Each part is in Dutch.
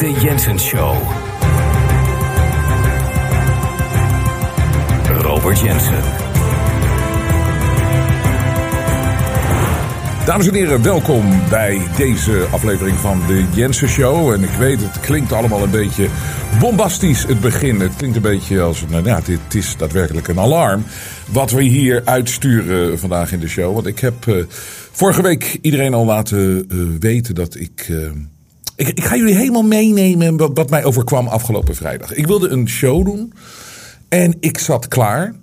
de Jensen Show. Robert Jensen. Dames en heren, welkom bij deze aflevering van de Jensen Show. En ik weet, het klinkt allemaal een beetje bombastisch, het begin. Het klinkt een beetje als, nou ja, dit is daadwerkelijk een alarm. Wat we hier uitsturen vandaag in de show. Want ik heb uh, vorige week iedereen al laten uh, weten dat ik... Uh, ik, ik, ga jullie helemaal meenemen wat, mij overkwam afgelopen vrijdag. Ik wilde een show doen en ik zat klaar.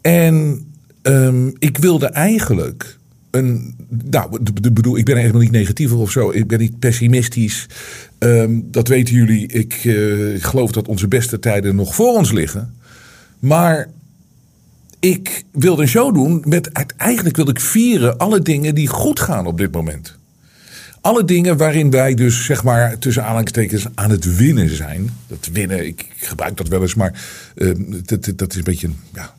En um, ik wilde eigenlijk een. Nou, bedoel, ik ben helemaal niet negatief of zo. Ik ben niet pessimistisch. Um, dat weten jullie. Ik, ik geloof dat onze beste tijden nog voor ons liggen. Maar ik wilde een show doen met. Eigenlijk wilde ik vieren alle dingen die goed gaan op dit moment. Alle dingen waarin wij dus, zeg maar, tussen aanhalingstekens aan het winnen zijn. Dat winnen, ik gebruik dat wel eens, maar uh, dat, dat is een beetje, ja,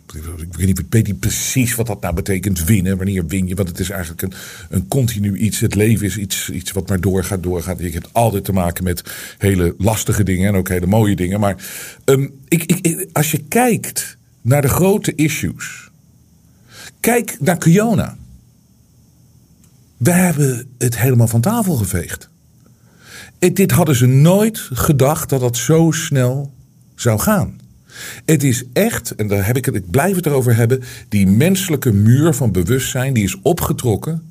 ik weet niet, precies wat dat nou betekent, winnen. Wanneer win je? Want het is eigenlijk een, een continu iets. Het leven is iets, iets wat maar doorgaat, doorgaat. Je hebt altijd te maken met hele lastige dingen en ook hele mooie dingen. Maar um, ik, ik, als je kijkt naar de grote issues. Kijk naar Kiona. We hebben het helemaal van tafel geveegd. dit hadden ze nooit gedacht dat dat zo snel zou gaan. Het is echt, en daar heb ik het, ik blijf het erover hebben, die menselijke muur van bewustzijn die is opgetrokken.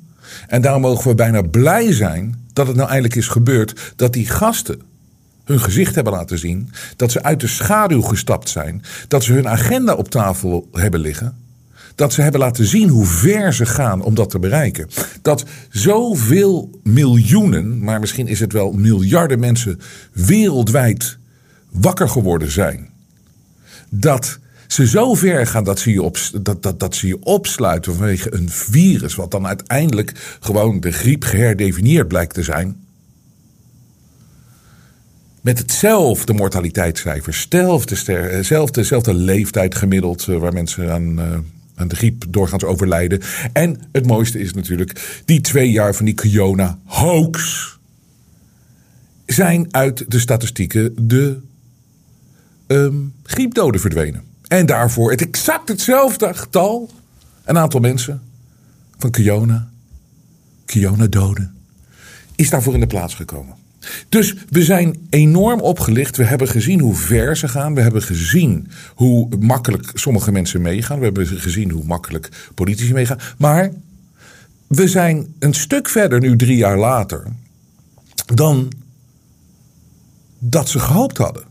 En daarom mogen we bijna blij zijn dat het nou eindelijk is gebeurd dat die gasten hun gezicht hebben laten zien, dat ze uit de schaduw gestapt zijn, dat ze hun agenda op tafel hebben liggen dat ze hebben laten zien hoe ver ze gaan om dat te bereiken. Dat zoveel miljoenen, maar misschien is het wel miljarden mensen wereldwijd wakker geworden zijn. Dat ze zo ver gaan dat ze je, op, dat, dat, dat ze je opsluiten vanwege een virus, wat dan uiteindelijk gewoon de griep geherdefinieerd blijkt te zijn. Met hetzelfde mortaliteitscijfer, hetzelfde, hetzelfde leeftijd gemiddeld eh, waar mensen aan eh, aan de griep doorgaans overlijden. En het mooiste is natuurlijk die twee jaar van die corona hoax zijn uit de statistieken de um, griepdoden verdwenen. En daarvoor het exact hetzelfde getal, een aantal mensen van Kiona, Kiona-doden, is daarvoor in de plaats gekomen. Dus we zijn enorm opgelicht. We hebben gezien hoe ver ze gaan. We hebben gezien hoe makkelijk sommige mensen meegaan. We hebben gezien hoe makkelijk politici meegaan. Maar we zijn een stuk verder nu, drie jaar later, dan dat ze gehoopt hadden.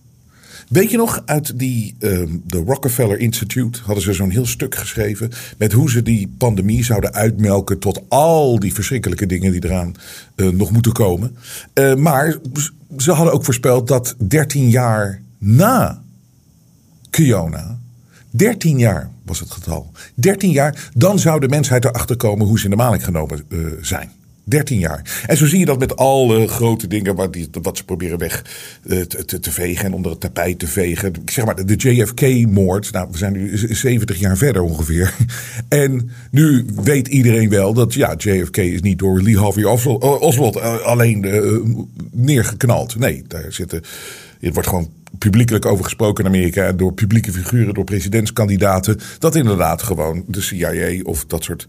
Weet je nog, uit die, uh, de Rockefeller Institute hadden ze zo'n heel stuk geschreven. met hoe ze die pandemie zouden uitmelken. tot al die verschrikkelijke dingen die eraan uh, nog moeten komen. Uh, maar ze hadden ook voorspeld dat 13 jaar na Kiona. 13 jaar was het getal. 13 jaar, dan zou de mensheid erachter komen hoe ze in de maling genomen uh, zijn. 13 jaar. En zo zie je dat met alle grote dingen wat, die, wat ze proberen weg eh, te, vegen en onder het tapijt te vegen. Zeg maar, de JFK-moord. Nou, we zijn nu 70 jaar verder ongeveer. En nu weet iedereen wel dat ja, JFK is niet door Lee Harvey Oswald eh, alleen uh, neergeknald. Nee, daar zitten. Het wordt gewoon publiekelijk over gesproken in Amerika. Door publieke figuren, door presidentskandidaten. Dat inderdaad gewoon de CIA of dat soort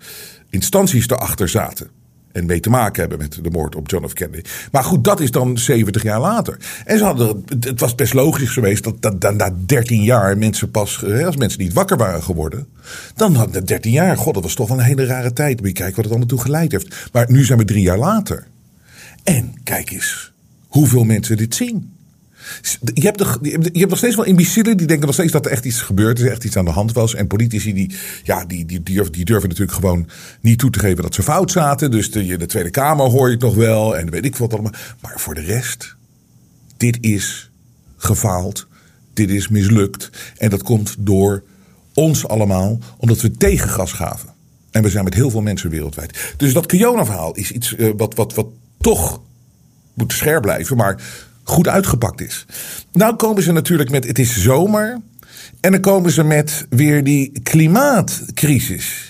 instanties erachter zaten en mee te maken hebben met de moord op John F. Kennedy. Maar goed, dat is dan 70 jaar later. En ze hadden, het was best logisch geweest dat, dat, na 13 jaar mensen pas, als mensen niet wakker waren geworden, dan hadden 13 jaar, god, dat was toch wel een hele rare tijd. Moet je kijken wat het allemaal toe geleid heeft. Maar nu zijn we drie jaar later. En kijk eens hoeveel mensen dit zien. Je hebt, nog, je hebt nog steeds wel imbecielen die denken nog steeds dat er echt iets gebeurd is, echt iets aan de hand was. En politici die, ja, die, die, durven, die durven natuurlijk gewoon niet toe te geven dat ze fout zaten. Dus de, de Tweede Kamer hoor je het nog wel en weet ik wat allemaal. Maar voor de rest, dit is gefaald. Dit is mislukt. En dat komt door ons allemaal, omdat we tegengas gaven. En we zijn met heel veel mensen wereldwijd. Dus dat Kiona-verhaal is iets uh, wat, wat, wat toch moet scherp blijven. Maar goed uitgepakt is. Nou komen ze natuurlijk met het is zomer. En dan komen ze met weer die klimaatcrisis.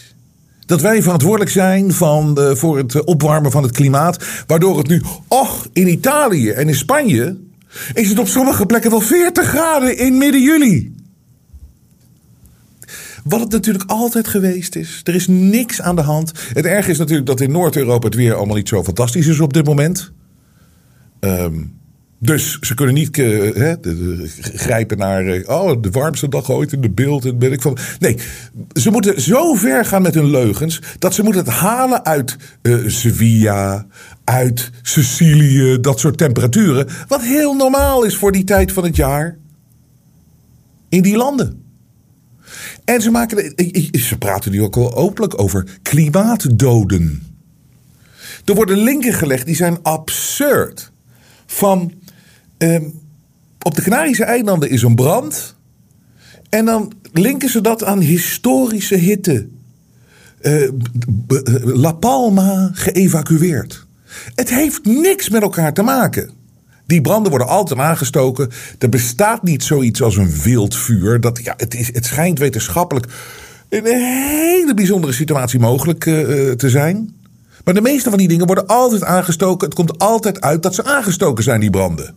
Dat wij verantwoordelijk zijn van voor het opwarmen van het klimaat. Waardoor het nu, och, in Italië en in Spanje is het op sommige plekken wel 40 graden in midden juli. Wat het natuurlijk altijd geweest is. Er is niks aan de hand. Het erg is natuurlijk dat in Noord-Europa het weer allemaal niet zo fantastisch is op dit moment. Ehm, dus ze kunnen niet eh, hè, grijpen naar eh, oh, de warmste dag ooit in de beeld. En ben ik van. Nee, ze moeten zo ver gaan met hun leugens dat ze moeten het halen uit eh, Sevilla, uit Sicilië, dat soort temperaturen. Wat heel normaal is voor die tijd van het jaar in die landen. En ze, maken, ze praten nu ook al openlijk over klimaatdoden. Er worden linken gelegd die zijn absurd. Van ehm, op de Canarische eilanden is een brand. En dan linken ze dat aan historische hitte. Eh, b- La Palma geëvacueerd. Het heeft niks met elkaar te maken. Die branden worden altijd aangestoken. Er bestaat niet zoiets als een wildvuur. Dat, ja, het, is, het schijnt wetenschappelijk een hele bijzondere situatie mogelijk eh, eh, te zijn. Maar de meeste van die dingen worden altijd aangestoken. Het komt altijd uit dat ze aangestoken zijn, die branden.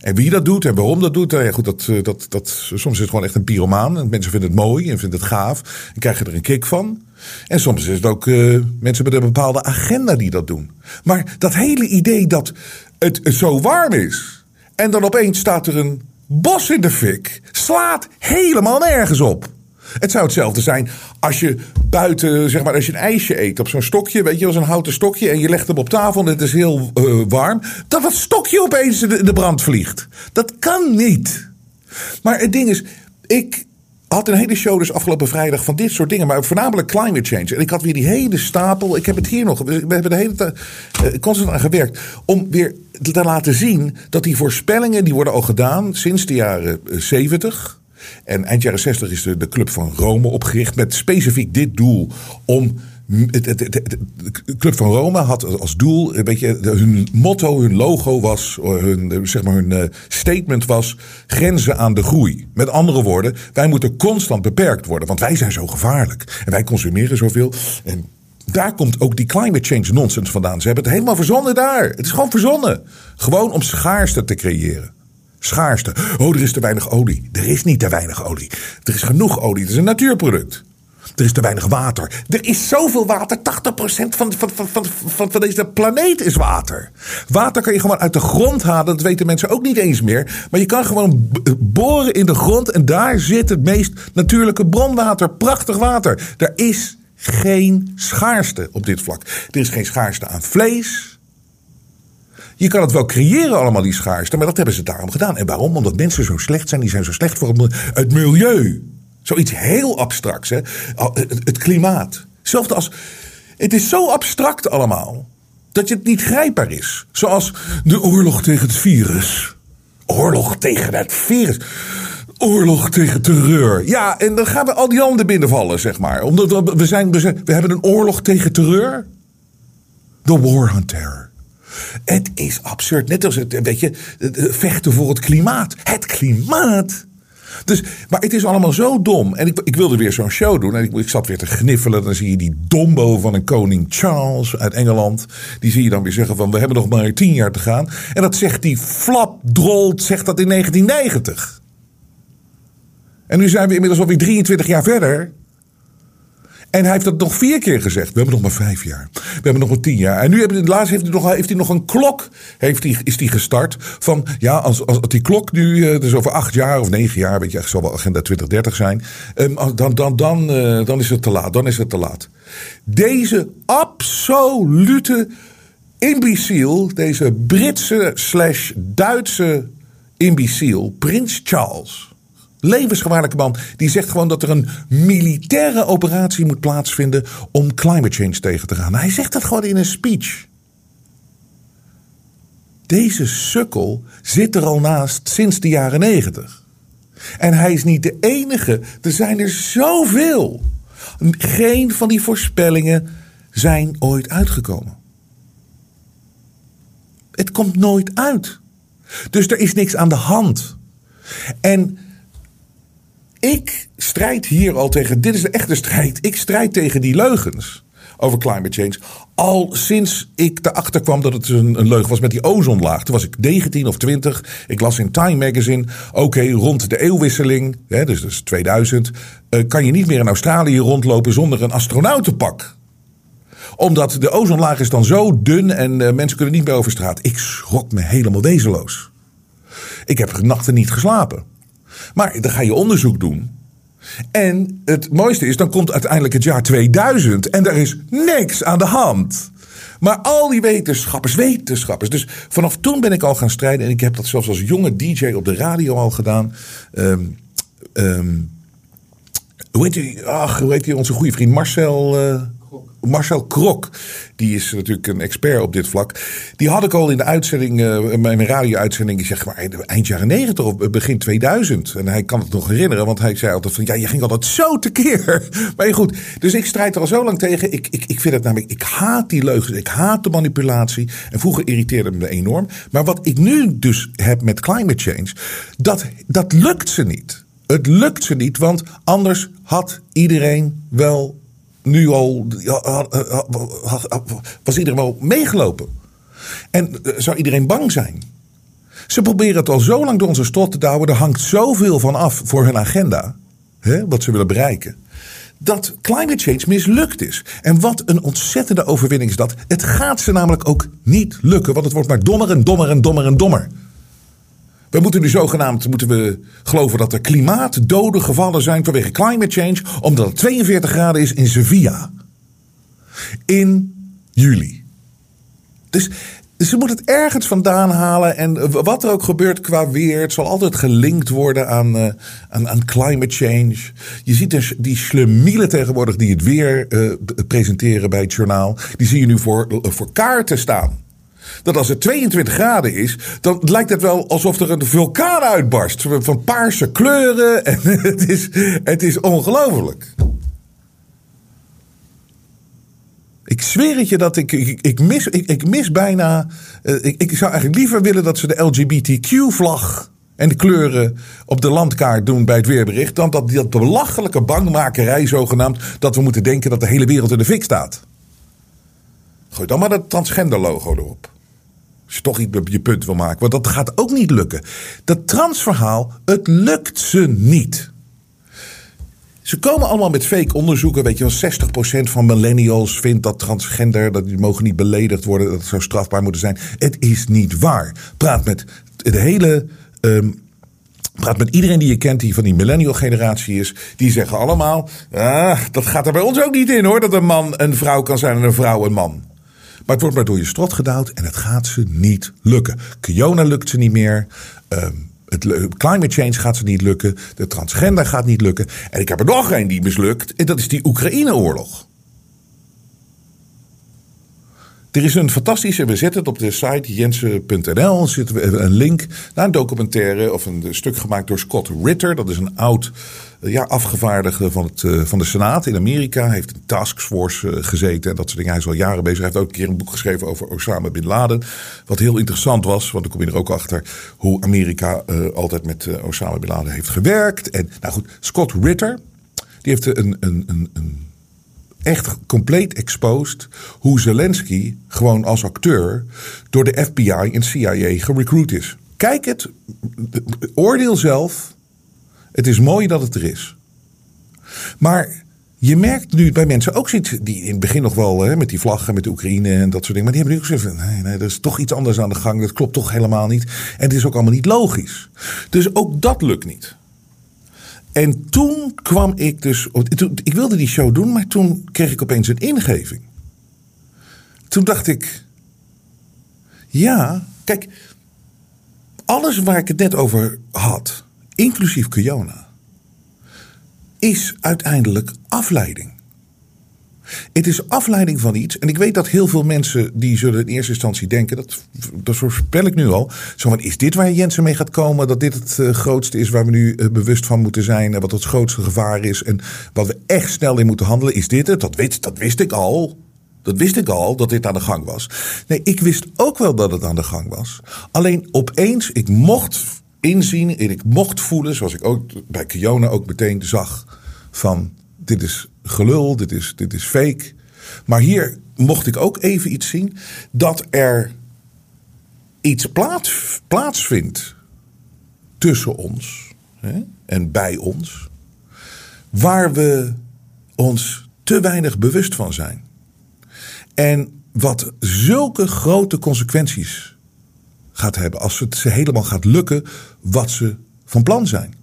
En wie dat doet en waarom dat doet, nou ja, goed, dat, eh, dat, dat, soms is het gewoon echt een pyromaan. En mensen vinden het mooi en vinden het gaaf. En krijgen er een kick van. En soms is het ook eh, mensen met een bepaalde agenda die dat doen. Maar dat hele idee dat het zo warm is. En dan opeens staat er een bos in de fik. Slaat helemaal nergens op. Het zou hetzelfde zijn als je buiten, zeg maar, als je een ijsje eet op zo'n stokje, weet je, als een houten stokje, en je legt hem op tafel en het is heel eh, warm, dat dat stokje opeens in de, brand vliegt. Dat kan niet. Maar het ding is, ik had een hele show dus afgelopen vrijdag van dit soort dingen, maar voornamelijk climate change. En ik had weer die hele stapel, ik heb het hier nog, we hebben de hele tijd eh, constant aan gewerkt, om weer te laten zien dat die voorspellingen, die worden al gedaan sinds de jaren eh, 70. En eind jaren 60 is de, de Club van Rome opgericht met specifiek dit doel om. De Club van Rome had als doel, een beetje, hun motto, hun logo was, hun, zeg maar hun eh, statement was, grenzen aan de groei. Met andere woorden, wij moeten constant beperkt worden, want wij zijn zo gevaarlijk. En wij consumeren zoveel. En daar komt ook die climate change nonsense vandaan. Ze hebben het helemaal verzonnen daar. Het is gewoon verzonnen. Gewoon om schaarste te creëren. Schaarste. Oh, er is te weinig olie. Er is niet te weinig olie. Er is genoeg olie. Het is een natuurproduct. Er is te weinig water. Er is zoveel water. 80% van, van, van, van, van, deze planeet is water. Water kan je gewoon uit de grond halen. Dat weten mensen ook niet eens meer. Maar je kan gewoon b- boren in de grond. En daar zit het meest natuurlijke bronwater. Prachtig water. Er is geen schaarste op dit vlak. Er is geen schaarste aan vlees. Je kan het wel creëren allemaal, die schaarste. Maar dat hebben ze daarom gedaan. En waarom? Omdat mensen zo slecht zijn. Die zijn zo slecht voor het mil- het milieu. Zoiets heel abstracts. Hè? Het, klimaat. Hetzelfde als... Het is zo abstract allemaal. Dat het niet grijpbaar is. Zoals de oorlog tegen het virus. Oorlog tegen het virus. Oorlog tegen terreur. Ja, en dan gaan we al die landen binnenvallen, zeg maar. Omdat we, we, zijn, we hebben een oorlog tegen terreur. The war on terror. Het is absurd. Net als het, weet je, vechten voor het klimaat. Het klimaat. Dus, maar het is allemaal zo dom. En ik, ik wilde weer zo'n show doen. En ik, ik zat weer te gniffelen. Dan zie je die dombo van een koning Charles uit Engeland. Die zie je dan weer zeggen van we hebben nog maar tien jaar te gaan. En dat zegt die flap drolt, zegt dat in 1990. En nu zijn we inmiddels alweer 23 jaar verder. En hij heeft dat nog vier keer gezegd. We hebben nog maar vijf jaar. We hebben nog maar tien jaar. En nu hebben, laatst heeft hij nog, heeft hij nog een klok. Heeft hij, is hij gestart. Van ja, als, als, die klok nu. eh, Dus over acht jaar of negen jaar. Weet je, zal wel agenda 2030 zijn. ehm, dan, dan, dan, eh, dan is het te laat. Dan is het te laat. Deze absolute imbeciel. Deze Britse slash Duitse imbeciel. Prins Charles levensgevaarlijke man. Die zegt gewoon dat er een militaire operatie moet plaatsvinden om climate change tegen te gaan. Hij zegt dat gewoon in een speech. Deze sukkel zit er al naast sinds de jaren negentig. En hij is niet de enige. Er zijn er zoveel. Geen van die voorspellingen zijn ooit uitgekomen. Het komt nooit uit. Dus er is niks aan de hand. En ik strijd hier al tegen. Dit is de echte strijd. Ik strijd tegen die leugens. over climate change. Al sinds ik erachter kwam dat het een, een leugen was met die ozonlaag. Toen was ik 19 of 20. Ik las in Time Magazine. Oké, rond de eeuwwisseling, hè, dus, dus 2000. eh, kan je niet meer in Australië rondlopen zonder een astronautenpak omdat de ozonlaag is dan zo dun en eh, mensen kunnen niet meer over straat. Ik schrok me helemaal wezenloos. Ik heb nachten niet geslapen. Maar dan ga je onderzoek doen. En het mooiste is, dan komt uiteindelijk het jaar 2000 en er is niks aan de hand. Maar al die wetenschappers, wetenschappers. Dus vanaf toen ben ik al gaan strijden. En ik heb dat zelfs als jonge DJ op de radio al gedaan. Ehm, ehm, hoe heet die? Ach, hoe heet? Onze goede vriend Marcel. eh, Marcel Krok, die is natuurlijk een expert op dit vlak. Die had ik al in de uitzending, eh, mijn radio-uitzending, zegt maar eind jaren 90 of begin 2000. En hij kan het nog herinneren, want hij zei altijd van ja, je ging altijd zo tekeer. Maar goed, dus ik strijd er al zo lang tegen. Ik, ik, ik vind het namelijk, ik haat die leugens, ik haat de manipulatie. En vroeger irriteerde me enorm. Maar wat ik nu dus heb met climate change, dat, dat lukt ze niet. Het lukt ze niet, want anders had iedereen wel nu al was iedereen wel meegelopen. En eh, zou iedereen bang zijn? Ze proberen het al zo lang door onze strot te douwen. Er hangt zoveel van af voor hun agenda. Hè, wat ze willen bereiken. Dat climate change mislukt is. En wat een ontzettende overwinning is dat. Het gaat ze namelijk ook niet lukken. Want het wordt maar dommer en dommer en dommer en dommer. We moeten nu zogenaamd moeten we geloven dat er klimaatdoden gevallen zijn vanwege climate change. Omdat het 42 graden is in Sevilla. In juli. Dus ze moeten het ergens vandaan halen. En wat er ook gebeurt qua weer. Het zal altijd gelinkt worden aan, eh, aan, aan climate change. Je ziet dus die slemielen tegenwoordig die het weer eh, presenteren bij het journaal. Die zie je nu voor, voor kaarten staan. Dat als het 22 graden is, dan lijkt het wel alsof er een vulkaan uitbarst. Van paarse kleuren. En het is, het is ongelooflijk. Ik zweer het je dat ik, ik, ik mis, ik, ik mis bijna. eh, ik, ik zou eigenlijk liever willen dat ze de LGBTQ-vlag en de kleuren op de landkaart doen bij het weerbericht. Dan dat, dat belachelijke bangmakerij, zogenaamd, dat we moeten denken dat de hele wereld in de fik staat. Gooi dan maar dat transgender-logo erop. Als je toch je punt wil maken. Want dat gaat ook niet lukken. Dat transverhaal, het lukt ze niet. Ze komen allemaal met fake onderzoeken. Weet je wel, 60% van millennials vindt dat transgender, dat die mogen niet beledigd worden, dat het zou strafbaar moeten zijn. Het is niet waar. Praat met de hele. ehm, Praat met iedereen die je kent die van die millennial generatie is. Die zeggen allemaal, ah, dat gaat er bij ons ook niet in hoor. Dat een man een vrouw kan zijn en een vrouw een man. Maar het wordt maar door je strot gedouwd en het gaat ze niet lukken. Kiona lukt ze niet meer. Ehm, het climate change gaat ze niet lukken. De transgender gaat niet lukken. En ik heb er nog één die mislukt. En dat is die Oekraïne-oorlog. Er is een fantastische, we zetten het op de site jensen.nl, zitten we een link naar een documentaire of een stuk gemaakt door Scott Ritter. Dat is een oud ja, afgevaardigde van, het, eh, van de Senaat in Amerika. Heeft in taskforce eh, gezeten en dat soort dingen. Hij is al jaren bezig. Hij heeft ook een keer een boek geschreven over Osama Bin Laden. Wat heel interessant was, want dan kom je er ook achter hoe Amerika eh, altijd met eh, Osama Bin Laden heeft gewerkt. En nou goed, Scott Ritter, die heeft een, een, een, een echt compleet exposed hoe Zelensky gewoon als acteur door de FBI en CIA gerecruit is. Kijk het, oordeel zelf. Het is mooi dat het er is. Maar je merkt nu bij mensen ook zoiets die in het begin nog wel hè, met die vlaggen, met de Oekraïne en dat soort dingen. Maar die hebben nu ook gezegd: nee, nee, er is toch iets anders aan de gang. Dat klopt toch helemaal niet. En het is ook allemaal niet logisch. Dus ook dat lukt niet. En toen kwam ik dus. Ik wilde die show doen, maar toen kreeg ik opeens een ingeving. Toen dacht ik. Ja, kijk. Alles waar ik het net over had, inclusief Kiona, is uiteindelijk afleiding. Het is afleiding van iets. En ik weet dat heel veel mensen die zullen in eerste instantie denken, dat, dat voorspel ik nu al. Zo van, is dit waar Jensen mee gaat komen? Dat dit het eh, grootste is waar we nu eh, bewust van moeten zijn. En wat het grootste gevaar is. En wat we echt snel in moeten handelen. Is dit het? Dat wist, dat wist ik al. Dat wist ik al, dat dit aan de gang was. Nee, ik wist ook wel dat het aan de gang was. Alleen opeens, ik mocht inzien en ik mocht voelen, zoals ik ook bij Kiona ook meteen zag, van dit is gelul, dit is, dit is fake. Maar hier mocht ik ook even iets zien. Dat er iets plaats, plaatsvindt tussen ons hè, en bij ons. Waar we ons te weinig bewust van zijn. En wat zulke grote consequenties gaat hebben als het ze helemaal gaat lukken wat ze van plan zijn.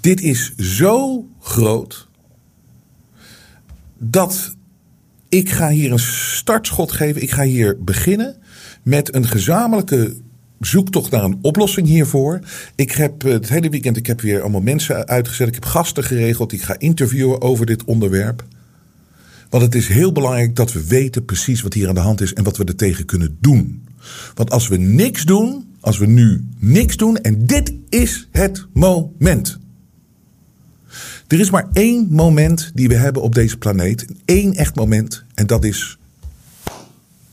Dit is zo groot dat ik ga hier een startschot geven. Ik ga hier beginnen met een gezamenlijke zoektocht naar een oplossing hiervoor. Ik heb het hele weekend ik heb weer allemaal mensen uitgezet. Ik heb gasten geregeld. Ik ga interviewen over dit onderwerp. Want het is heel belangrijk dat we weten precies wat hier aan de hand is en wat we er tegen kunnen doen. Want als we niks doen, als we nu niks doen, en dit is het moment. Er is maar één moment die we hebben op deze planeet. Eén echt moment. En dat is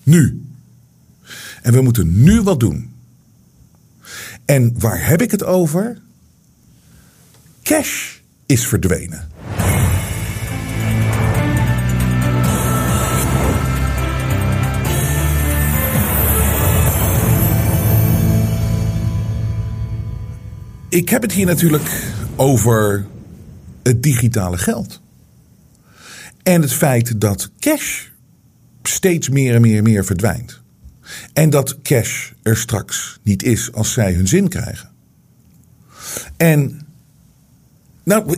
nu. En we moeten nu wat doen. En waar heb ik het over? Cash is verdwenen. Ik heb het hier natuurlijk over het digitale geld. En het feit dat cash steeds meer en meer en meer verdwijnt. En dat cash er straks niet is als zij hun zin krijgen. En nou,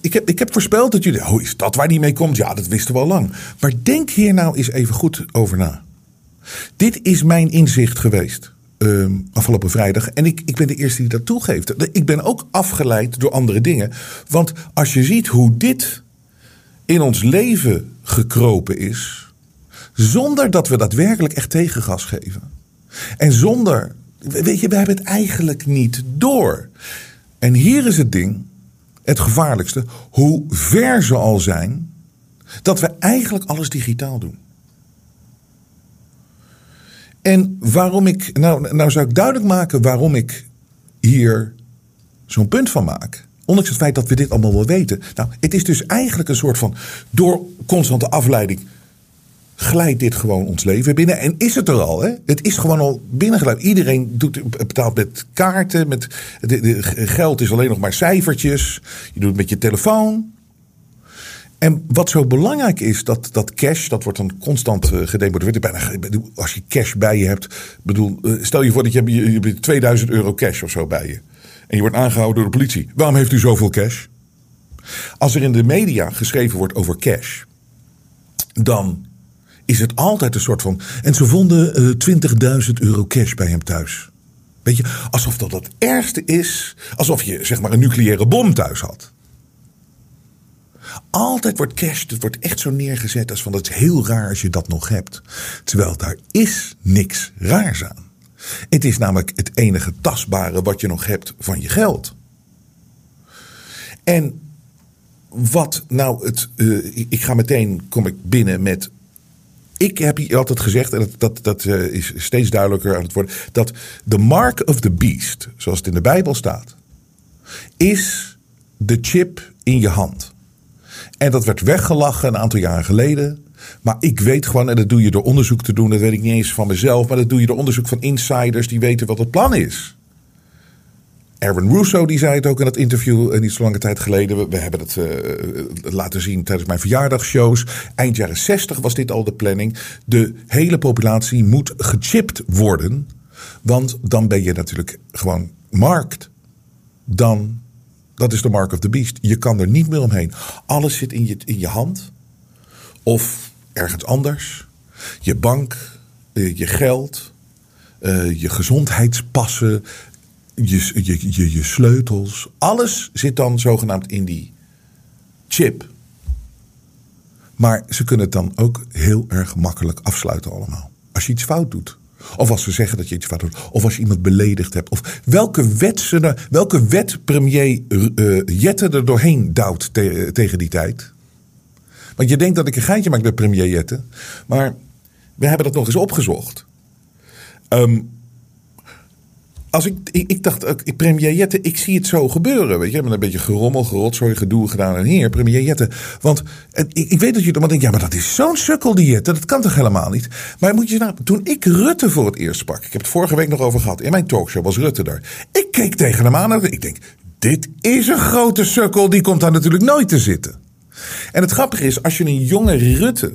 ik heb, ik heb voorspeld dat jullie. Oh, is dat waar die mee komt? Ja, dat wisten we al lang. Maar denk hier nou eens even goed over na. Dit is mijn inzicht geweest. Ehm, afgelopen vrijdag. En ik, ik ben de eerste die dat toegeeft. Ik ben ook afgeleid door andere dingen. Want als je ziet hoe dit in ons leven gekropen is. Zonder dat we daadwerkelijk echt tegengas geven. En zonder. Weet je, we hebben het eigenlijk niet door. En hier is het ding. Het gevaarlijkste. Hoe ver ze al zijn. Dat we eigenlijk alles digitaal doen. En waarom ik, nou, nou zou ik duidelijk maken waarom ik hier zo'n punt van maak. Ondanks het feit dat we dit allemaal wel weten. Nou, het is dus eigenlijk een soort van, door constante afleiding, glijdt dit gewoon ons leven binnen. En is het er al, hè? Het is gewoon al binnengeleid. Iedereen doet, betaalt met kaarten, met, geld is alleen nog maar cijfertjes. Je doet het met je telefoon. En wat zo belangrijk is, dat, dat cash, dat wordt dan constant uh, gedemotiveerd. Als je cash bij je hebt, bedoel, uh, stel je voor dat je je, je 2000 euro cash of zo bij je. En je wordt aangehouden door de politie. Waarom heeft u zoveel cash? Als er in de media geschreven wordt over cash, dan is het altijd een soort van. En ze vonden uh, 20.000 euro cash bij hem thuis. Weet je, alsof dat het ergste is. Alsof je zeg maar een nucleaire bom thuis had. Altijd wordt cash, het wordt echt zo neergezet als van het is heel raar als je dat nog hebt. Terwijl daar is niks raars aan. Het is namelijk het enige tastbare wat je nog hebt van je geld. En wat nou het. Uh, ik ga meteen kom ik binnen met. Ik heb hier altijd gezegd, en dat, dat, dat uh, is steeds duidelijker aan het worden. Dat de mark of the beast, zoals het in de Bijbel staat, is de chip in je hand. En dat werd weggelachen een aantal jaren geleden. Maar ik weet gewoon, en dat doe je door onderzoek te doen, dat weet ik niet eens van mezelf, maar dat doe je door onderzoek van insiders die weten wat het plan is. Erwin Russo die zei het ook in dat interview uh, niet zo lange tijd geleden. We, hebben het uh, laten zien tijdens mijn verjaardagshows. Eind jaren 60 was dit al de planning. De hele populatie moet gechipt worden. Want dan ben je natuurlijk gewoon markt. Dan dat is de mark of the beast. Je kan er niet meer omheen. Alles zit in je, in je hand. Of ergens anders. Je bank, eh, je geld, eh, je gezondheidspassen, je, je, je, je sleutels. Alles zit dan zogenaamd in die chip. Maar ze kunnen het dan ook heel erg makkelijk afsluiten allemaal. Als je iets fout doet. Of als ze zeggen dat je iets fout doet. Of als je iemand beledigd hebt. Of welke wet, ze, welke wet premier uh, Jette er doorheen duwt tegen die tijd. Want je denkt dat ik een geintje maak met premier Jette. Maar we hebben dat nog eens opgezocht. Um, als ik, ik, ik dacht, premier Jette, ik zie het zo gebeuren. Weet je, met een beetje gerommel, gerotzooi, gedoe gedaan en hier, premier Jette. Want ik, ik weet dat je dan denkt, ja, maar dat is zo'n sukkel die dat kan toch helemaal niet? Maar moet je nou, toen ik Rutte voor het eerst sprak, ik heb het vorige week nog over gehad, in mijn talkshow was Rutte daar. Ik keek tegen hem aan en ik denk, dit is een grote sukkel, die komt daar natuurlijk nooit te zitten. En het grappige is, als je een jonge Rutte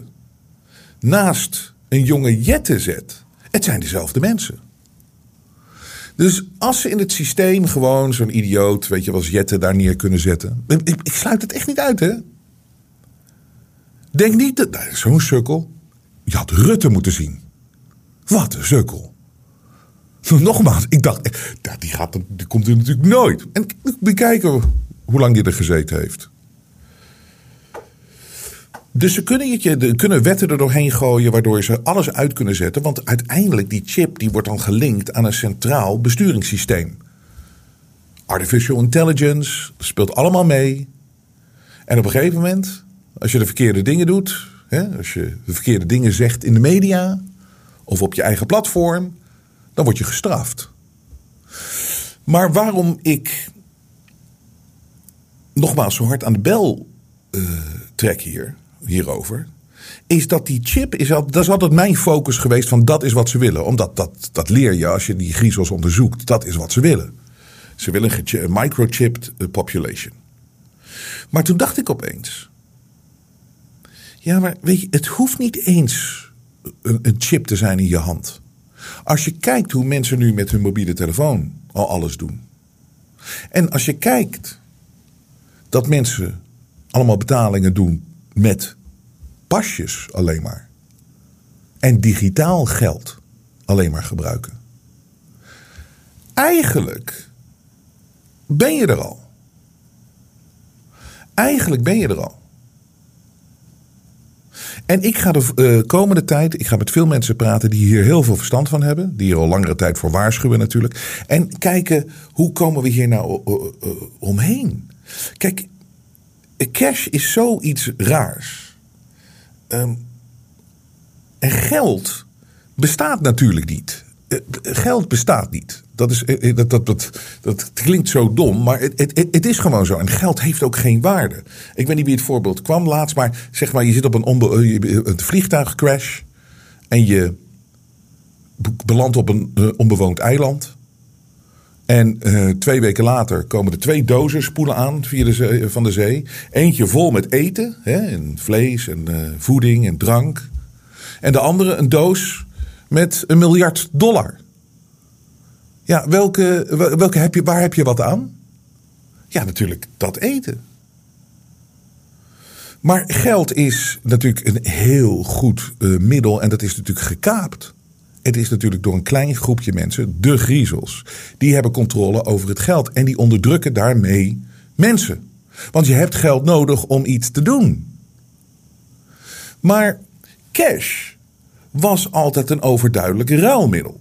naast een jonge Jette zet, het zijn dezelfde mensen. Dus als ze in het systeem gewoon zo'n idioot, weet je, als Jette daar neer kunnen zetten. Ik, ik sluit het echt niet uit, hè? Denk niet dat. nou, Zo'n sukkel. Je had Rutte moeten zien. Wat een sukkel. Nogmaals, ik dacht, die, gaat, die komt er natuurlijk nooit. En bekijken hoe lang die er gezeten heeft. Dus ze kunnen, je, kunnen wetten er doorheen gooien waardoor ze alles uit kunnen zetten. Want uiteindelijk die chip die wordt dan gelinkt aan een centraal besturingssysteem. Artificial intelligence, speelt allemaal mee. En op een gegeven moment, als je de verkeerde dingen doet, hè, als je de verkeerde dingen zegt in de media of op je eigen platform, dan word je gestraft. Maar waarom ik nogmaals zo hard aan de bel eh, trek hier, hierover. Is dat die chip, is dat is altijd mijn focus geweest van dat is wat ze willen. Omdat dat, dat leer je als je die griezels onderzoekt. Dat is wat ze willen. Ze willen een microchipped eh, population. Maar toen dacht ik opeens. Ja, maar weet je, het hoeft niet eens een, een chip te zijn in je hand. Als je kijkt hoe mensen nu met hun mobiele telefoon al alles doen. En als je kijkt dat mensen allemaal betalingen doen met pasjes alleen maar. En digitaal geld alleen maar gebruiken. Eigenlijk ben je er al. Eigenlijk ben je er al. En ik ga de eh, komende tijd, ik ga met veel mensen praten die hier heel veel verstand van hebben. Die hier al langere tijd voor waarschuwen natuurlijk. En kijken, hoe komen we hier nou eh, eh, omheen? Kijk, cash is zoiets raars. Ehm, en geld bestaat natuurlijk niet. Eh, Geld bestaat niet. Dat, is, eh, eh, dat, dat, dat, dat klinkt zo dom, maar het, het, het- is gewoon zo. En geld heeft ook geen waarde. Ik weet niet wie het voorbeeld kwam laatst, maar zeg maar, je zit op een, onbe, een vliegtuigcrash en je be- belandt op een onbewoond eiland. En eh, twee weken later komen er twee dozen spoelen aan via de zee, van de zee. Eentje vol met eten, hè, en vlees en eh, voeding en drank. En de andere een doos met een miljard dollar. Ja, welke, wel- welke heb je, waar heb je wat aan? Ja, natuurlijk dat eten. Maar geld is natuurlijk een heel goed eh, middel en dat is natuurlijk gekaapt. Het is natuurlijk door een klein groepje mensen, de griezels. Die hebben controle over het geld en die onderdrukken daarmee mensen. Want je hebt geld nodig om iets te doen. Maar cash was altijd een overduidelijk ruilmiddel.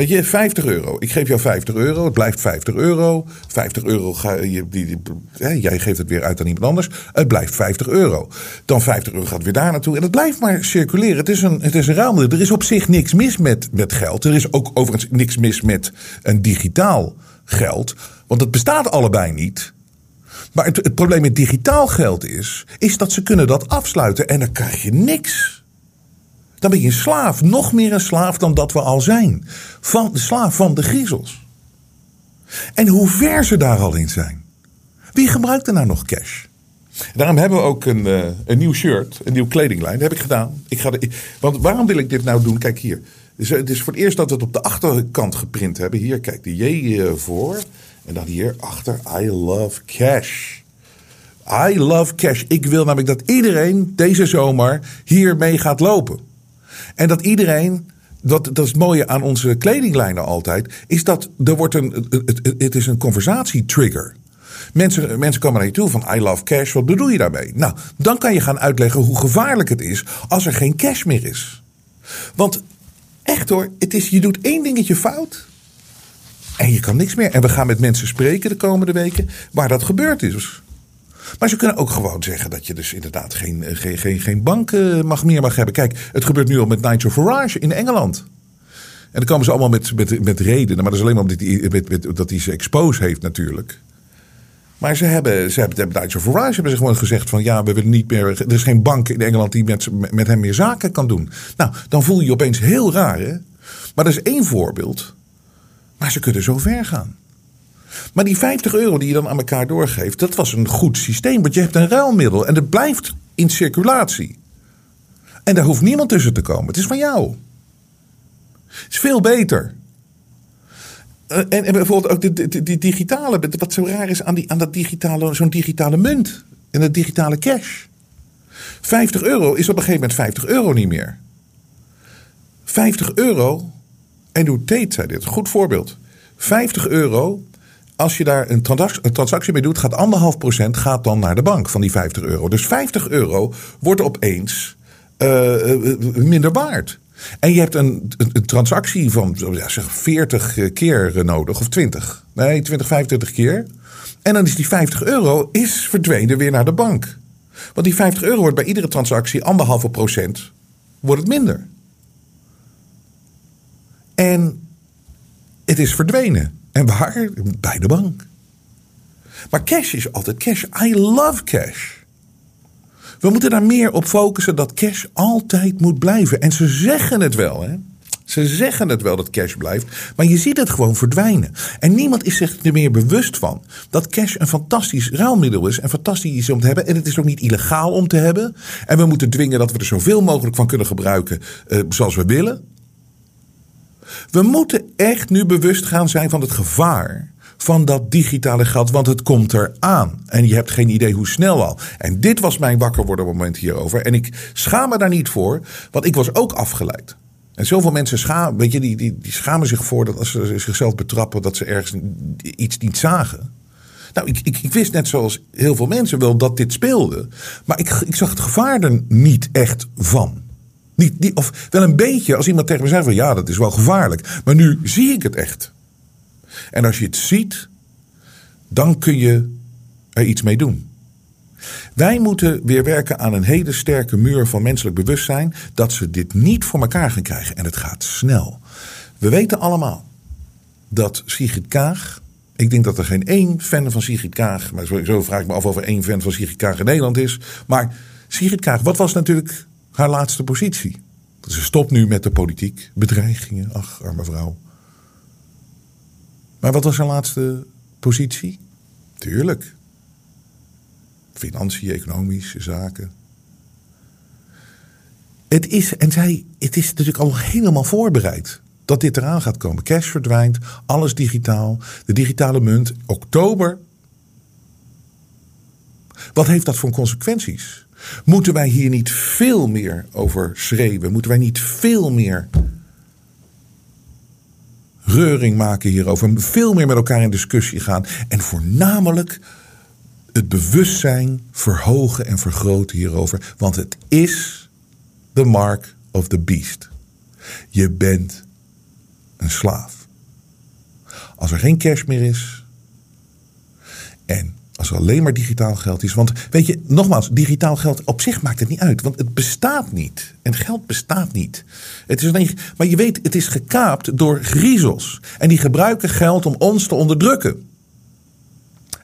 Weet je, 50 euro. Ik geef jou 50 euro. Het blijft 50 euro. 50 euro, ga je, die, hè, jij geeft het weer uit aan iemand anders. Het blijft 50 euro. Dan 50 euro gaat weer daar naartoe. En het blijft maar circuleren. Het is een, het is een ruilmiddel. Er is op zich niks mis met, met geld. Er is ook overigens niks mis met een digitaal geld. Want het bestaat allebei niet. Maar het, het probleem met digitaal geld is, is dat ze kunnen dat afsluiten. En dan krijg je niks. Dan ben je een slaaf. Nog meer een slaaf dan dat we al zijn. Van de slaaf van de griezels. En hoe ver ze daar al in zijn. Wie gebruikt er nou nog cash? Daarom hebben we ook een, eh, een nieuw shirt, een nieuw kledinglijn. Dat heb ik gedaan. Ik ga de, want waarom wil ik dit nou doen? Kijk hier. Dus, eh, Het is voor het eerst dat we het op de achterkant geprint hebben. Hier, kijk, de J eh, voor. En dan hier achter, I love cash. I love cash. Ik wil namelijk dat iedereen deze zomer hiermee gaat lopen. En dat iedereen, dat, dat is het mooie aan onze kledinglijnen altijd, is dat er wordt een, het, het, is een conversatietrigger. Mensen, mensen komen naar je toe van I love cash, wat bedoel je daarmee? Nou, dan kan je gaan uitleggen hoe gevaarlijk het is als er geen cash meer is. Want echt hoor, het is, je doet één dingetje fout en je kan niks meer. En we gaan met mensen spreken de komende weken waar dat gebeurd is. Maar ze kunnen ook gewoon zeggen dat je dus inderdaad geen, eh, geen, geen, geen bank eh, mag meer mag hebben. Kijk, het gebeurt nu al met Nigel Farage in Engeland. En dan komen ze allemaal met, met, met redenen. Maar dat is alleen maar omdat hij, met, met, dat hij ze expose heeft natuurlijk. Maar ze hebben, ze hebben, Duitse Verizon hebben ze gewoon gezegd van ja, we willen niet meer. Er is geen bank in Engeland die met, met hem meer zaken kan doen. Nou, dan voel je je opeens heel raar, hè? Maar dat is één voorbeeld. Maar ze kunnen zo ver gaan. Maar die 50 euro die je dan aan elkaar doorgeeft, dat was een goed systeem. Want je hebt een ruilmiddel en het blijft in circulatie. En daar hoeft niemand tussen te komen. Het is van jou. Het is veel beter. Eh, en, en bijvoorbeeld ook die, digitale, wat zo raar is aan, die, aan dat digitale, zo'n digitale munt en het digitale cash. 50 euro is op een gegeven moment 50 euro niet meer. 50 euro, en doe Tate zei dit, goed voorbeeld. 50 euro, als je daar een transactie, mee doet, gaat anderhalf procent gaat dan naar de bank van die 50 euro. Dus 50 euro wordt opeens uh, minder waard. En je hebt een, een, transactie van zeg 40 keer nodig, of 20. Nee, 20, 25 keer. En dan is die 50 euro is verdwenen weer naar de bank. Want die 50 euro wordt bij iedere transactie anderhalve procent wordt het minder. En het is verdwenen. En waar? Bij de bank. Maar cash is altijd cash. I love cash. We moeten daar meer op focussen dat cash altijd moet blijven. En ze zeggen het wel, hè? Ze zeggen het wel dat cash blijft, maar je ziet het gewoon verdwijnen. En niemand is zich er meer bewust van dat cash een fantastisch ruilmiddel is en fantastisch is om te hebben. En het is ook niet illegaal om te hebben. En we moeten dwingen dat we er zoveel mogelijk van kunnen gebruiken uh, zoals we willen. We moeten echt nu bewust gaan zijn van het gevaar van dat digitale geld, want het komt eraan. En je hebt geen idee hoe snel al. En dit was mijn wakker worden moment hierover. En ik schaam me daar niet voor, want ik was ook afgeleid. En zoveel mensen schamen, weet je, die, die, die schamen zich voor dat als ze zichzelf betrappen, dat ze ergens iets niet zagen. Nou, ik, ik, ik, wist net zoals heel veel mensen wel dat dit speelde. Maar ik, ik zag het gevaar er niet echt van. Of wel een beetje als iemand tegen me zei van ja, dat is wel gevaarlijk. Maar nu zie ik het echt. En als je het ziet, dan kun je er iets mee doen. Wij moeten weer werken aan een hele sterke muur van menselijk bewustzijn dat ze dit niet voor elkaar gaan krijgen. En het gaat snel. We weten allemaal dat Sigrid Kaag. Ik denk dat er geen één fan van Sigrid Kaag. Maar zo vraag ik me af of er één fan van Sigrid Kaag in Nederland is. Maar Sigrid Kaag, wat was natuurlijk haar laatste positie? Ze stopt nu met de politiek. Bedreigingen. Ach, arme vrouw. Maar wat was haar laatste positie? Tuurlijk. Financiën, economische zaken. Het is, en zij, het is natuurlijk al helemaal voorbereid dat dit eraan gaat komen. Cash verdwijnt, alles digitaal, de digitale munt, oktober. Wat heeft dat voor consequenties? Moeten wij hier niet veel meer over schreeuwen? Moeten wij niet veel meer reuring maken hierover. Veel meer met elkaar in discussie gaan. En voornamelijk het bewustzijn verhogen en vergroten hierover. Want het is the mark of the beast. Je bent een slaaf. Als er geen cash meer is. En als er alleen maar digitaal geld is. Want weet je, nogmaals, digitaal geld op zich maakt het niet uit. Want het bestaat niet. En geld bestaat niet. Het is alleen, maar je weet, het is gekaapt door griezels. En die gebruiken geld om ons te onderdrukken.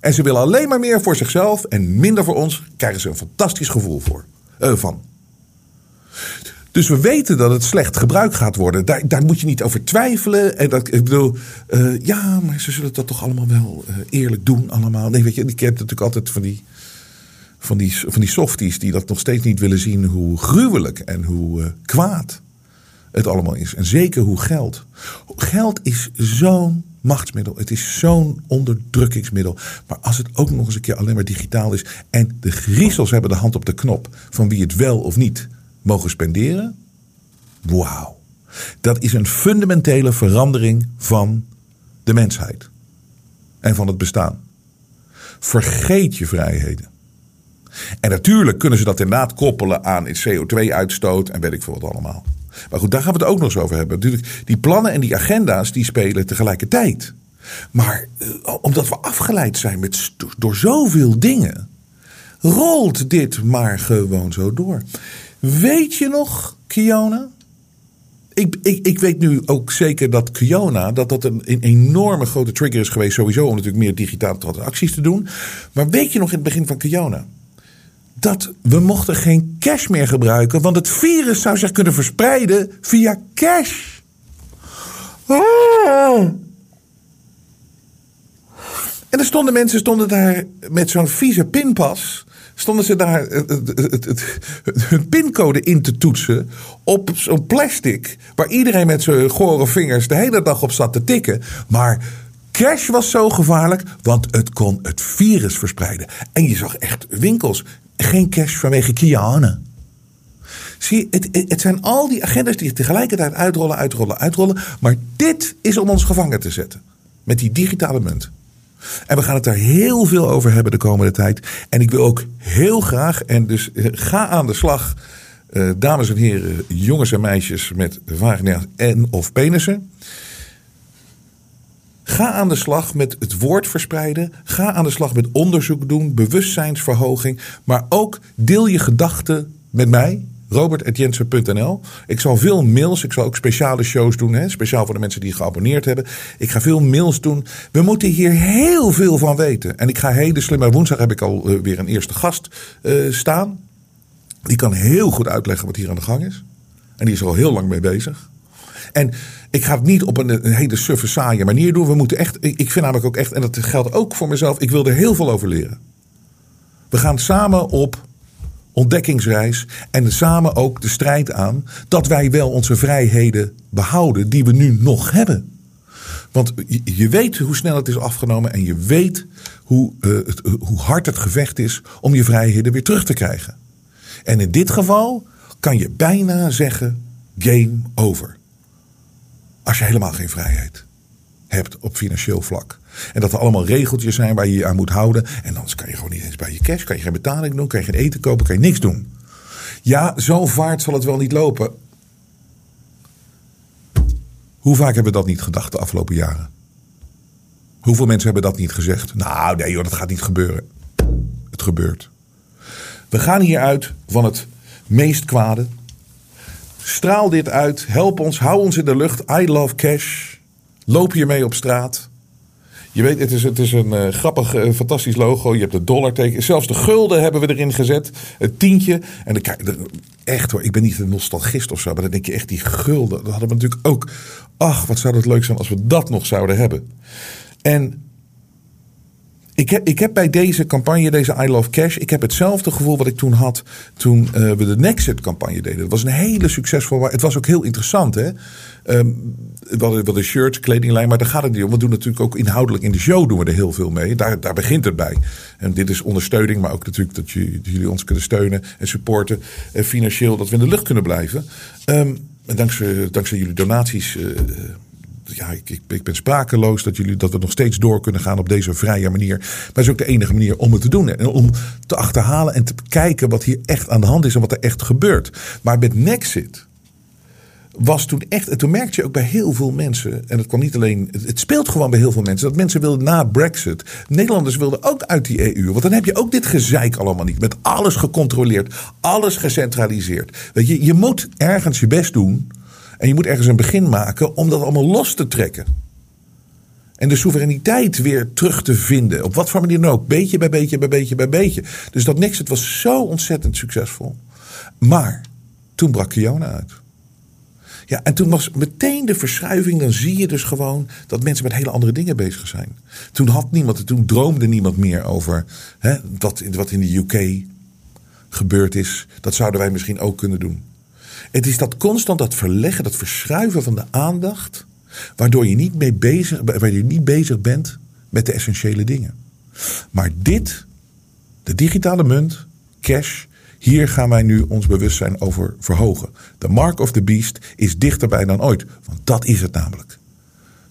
En ze willen alleen maar meer voor zichzelf en minder voor ons. Krijgen ze een fantastisch gevoel voor, uh, van. Dus we weten dat het slecht gebruikt gaat worden. Daar, daar moet je niet over twijfelen. En dat, ik bedoel, uh, ja, maar ze zullen dat toch allemaal wel uh, eerlijk doen, allemaal. Nee, weet je, ik heb natuurlijk altijd van die, van, die, van die softies die dat nog steeds niet willen zien hoe gruwelijk en hoe uh, kwaad het allemaal is. En zeker hoe geld. Geld is zo'n machtsmiddel. Het is zo'n onderdrukkingsmiddel. Maar als het ook nog eens een keer alleen maar digitaal is. en de griezels hebben de hand op de knop van wie het wel of niet mogen spenderen. Wauw. Dat is een fundamentele verandering van de mensheid. En van het bestaan. Vergeet je vrijheden. En natuurlijk kunnen ze dat inderdaad koppelen aan CO2-uitstoot en weet ik veel wat allemaal. Maar goed, daar gaan we het ook nog eens over hebben. Natuurlijk, die plannen en die agenda's die spelen tegelijkertijd. Maar eh, omdat we afgeleid zijn met, door zoveel dingen, rolt dit maar gewoon zo door. Weet je nog, Kiona? ik, ik, ik weet nu ook zeker dat Kiona, dat dat een, een enorme grote trigger is geweest sowieso om natuurlijk meer digitale transacties te doen. Maar weet je nog in het begin van Kiona? Dat we mochten geen cash meer gebruiken, want het virus zou zich kunnen verspreiden via cash. Ah. En er stonden mensen stonden daar met zo'n vieze pinpas stonden ze daar het, het, het, hun pincode in te toetsen op zo'n plastic. Waar iedereen met zijn gore vingers de hele dag op zat te tikken. Maar cash was zo gevaarlijk, want het kon het virus verspreiden. En je zag echt winkels. Geen cash vanwege Kiane. Zie, het, het zijn al die agendas die tegelijkertijd uitrollen, uitrollen, uitrollen. Maar dit is om ons gevangen te zetten. Met die digitale munt. En we gaan het daar heel veel over hebben de komende tijd. En ik wil ook heel graag, en dus eh, ga aan de slag, uh, dames en heren, jongens en meisjes met vagina's en of penissen. Ga aan de slag met het woord verspreiden. Ga aan de slag met onderzoek doen, bewustzijnsverhoging. Maar ook deel je gedachten met mij robert.jensen.nl. Ik zal veel mails, ik zal ook speciale shows doen, hè, speciaal voor de mensen die geabonneerd hebben. Ik ga veel mails doen. We moeten hier heel veel van weten. En ik ga hele slimme woensdag heb ik al uh, weer een eerste gast uh, staan. Die kan heel goed uitleggen wat hier aan de gang is. En die is er al heel lang mee bezig. En ik ga het niet op een, hele suffe saaie manier doen. We moeten echt, ik vind namelijk ook echt, en dat geldt ook voor mezelf, ik wil er heel veel over leren. We gaan samen op ontdekkingsreis en samen ook de strijd aan dat wij wel onze vrijheden behouden die we nu nog hebben. Want je weet hoe snel het is afgenomen en je weet hoe, uh, het, hoe hard het gevecht is om je vrijheden weer terug te krijgen. En in dit geval kan je bijna zeggen game over. Als je helemaal geen vrijheid hebt op financieel vlak. En dat er allemaal regeltjes zijn waar je je aan moet houden. En anders kan je gewoon niet eens bij je cash, kan je geen betaling doen, kan je geen eten kopen, kan je niks doen. Ja, zo vaart zal het wel niet lopen. Hoe vaak hebben we dat niet gedacht de afgelopen jaren? Hoeveel mensen hebben dat niet gezegd? Nou, nee dat gaat niet gebeuren. Het gebeurt. We gaan hieruit van het meest kwade. Straal dit uit. Help ons. Hou ons in de lucht. I love cash. Loop hiermee op straat. Je weet, het is, het is een uh, grappig, uh, fantastisch logo. Je hebt de dollarteken. Zelfs de gulden hebben we erin gezet. Het tientje. En dan kijk, echt hoor, ik ben niet een nostalgist of zo. Maar dan denk je echt, die gulden. Dat hadden we natuurlijk ook. Ach, wat zou dat leuk zijn als we dat nog zouden hebben. En ik heb, ik heb bij deze campagne, deze I Love Cash, ik heb hetzelfde gevoel wat ik toen had toen uh, we de Nexit campagne deden. Het was een hele succesvolle, het was ook heel interessant hè. Um, we hadden de shirts, kledinglijn, maar daar gaat het niet om. We doen natuurlijk ook inhoudelijk in de show doen we er heel veel mee. Daar, daar begint het bij. En dit is ondersteuning, maar ook natuurlijk dat, dat jullie ons kunnen steunen en supporten. En financieel dat we in de lucht kunnen blijven. Um, en dankzij, dankzij jullie donaties... Uh, ja, ik, ik, ben sprakeloos dat, jullie, dat we nog steeds door kunnen gaan op deze vrije manier. Maar het is ook de enige manier om het te doen. En om te achterhalen en te kijken wat hier echt aan de hand is en wat er echt gebeurt. Maar met Nexit was toen echt, en toen merkte je ook bij heel veel mensen, en het kwam niet alleen, het speelt gewoon bij heel veel mensen, dat mensen wilden na Brexit, Nederlanders wilden ook uit die EU. Want dan heb je ook dit gezeik allemaal niet, met alles gecontroleerd, alles gecentraliseerd. Weet je, je moet ergens je best doen en je moet ergens een begin maken om dat allemaal los te trekken. En de soevereiniteit weer terug te vinden. Op wat voor manier dan ook. Beetje bij beetje bij beetje bij beetje. Dus dat Nexit was zo ontzettend succesvol. Maar toen brak Kiona uit. Ja, en toen was meteen de verschuiving. Dan zie je dus gewoon dat mensen met hele andere dingen bezig zijn. Toen had niemand, toen droomde niemand meer over hè, wat, wat in de UK gebeurd is. Dat zouden wij misschien ook kunnen doen. Het is dat constant dat verleggen, dat verschuiven van de aandacht. Waardoor je niet, mee bezig, waardoor je niet bezig bent met de essentiële dingen. Maar dit, de digitale munt, cash, hier gaan wij nu ons bewustzijn over verhogen. De mark of the beast is dichterbij dan ooit. Want dat is het namelijk.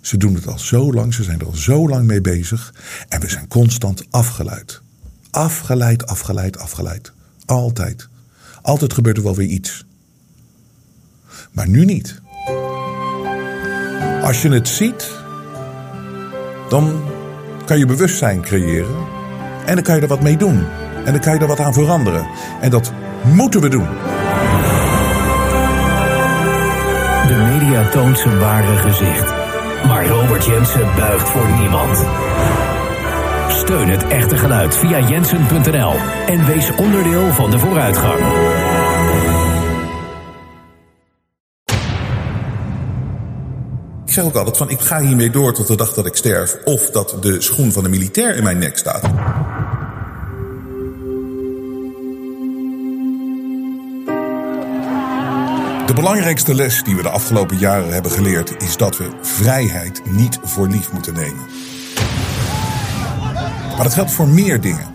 Ze doen het al zo lang, ze zijn er al zo lang mee bezig. En we zijn constant afgeleid. Afgeleid, afgeleid, afgeleid. Altijd. Altijd gebeurt er wel weer iets. Maar nu niet. Als je het ziet, dan kan je bewustzijn creëren. En dan kan je er wat mee doen. En dan kan je er wat aan veranderen. En dat moeten we doen. De media toont zijn ware gezicht. Maar Robert Jensen buigt voor niemand. Steun het echte geluid via jensen.nl en wees onderdeel van de vooruitgang. Zeg ook altijd van ik ga hiermee door tot de dag dat ik sterf of dat de schoen van de militair in mijn nek staat. De belangrijkste les die we de afgelopen jaren hebben geleerd is dat we vrijheid niet voor lief moeten nemen. Maar dat geldt voor meer dingen.